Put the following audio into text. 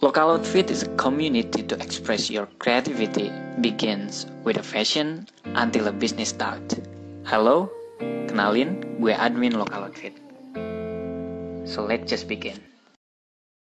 Local Outfit is a community to express your creativity begins with a fashion until a business start. Halo, kenalin gue admin Local Outfit. So let's just begin.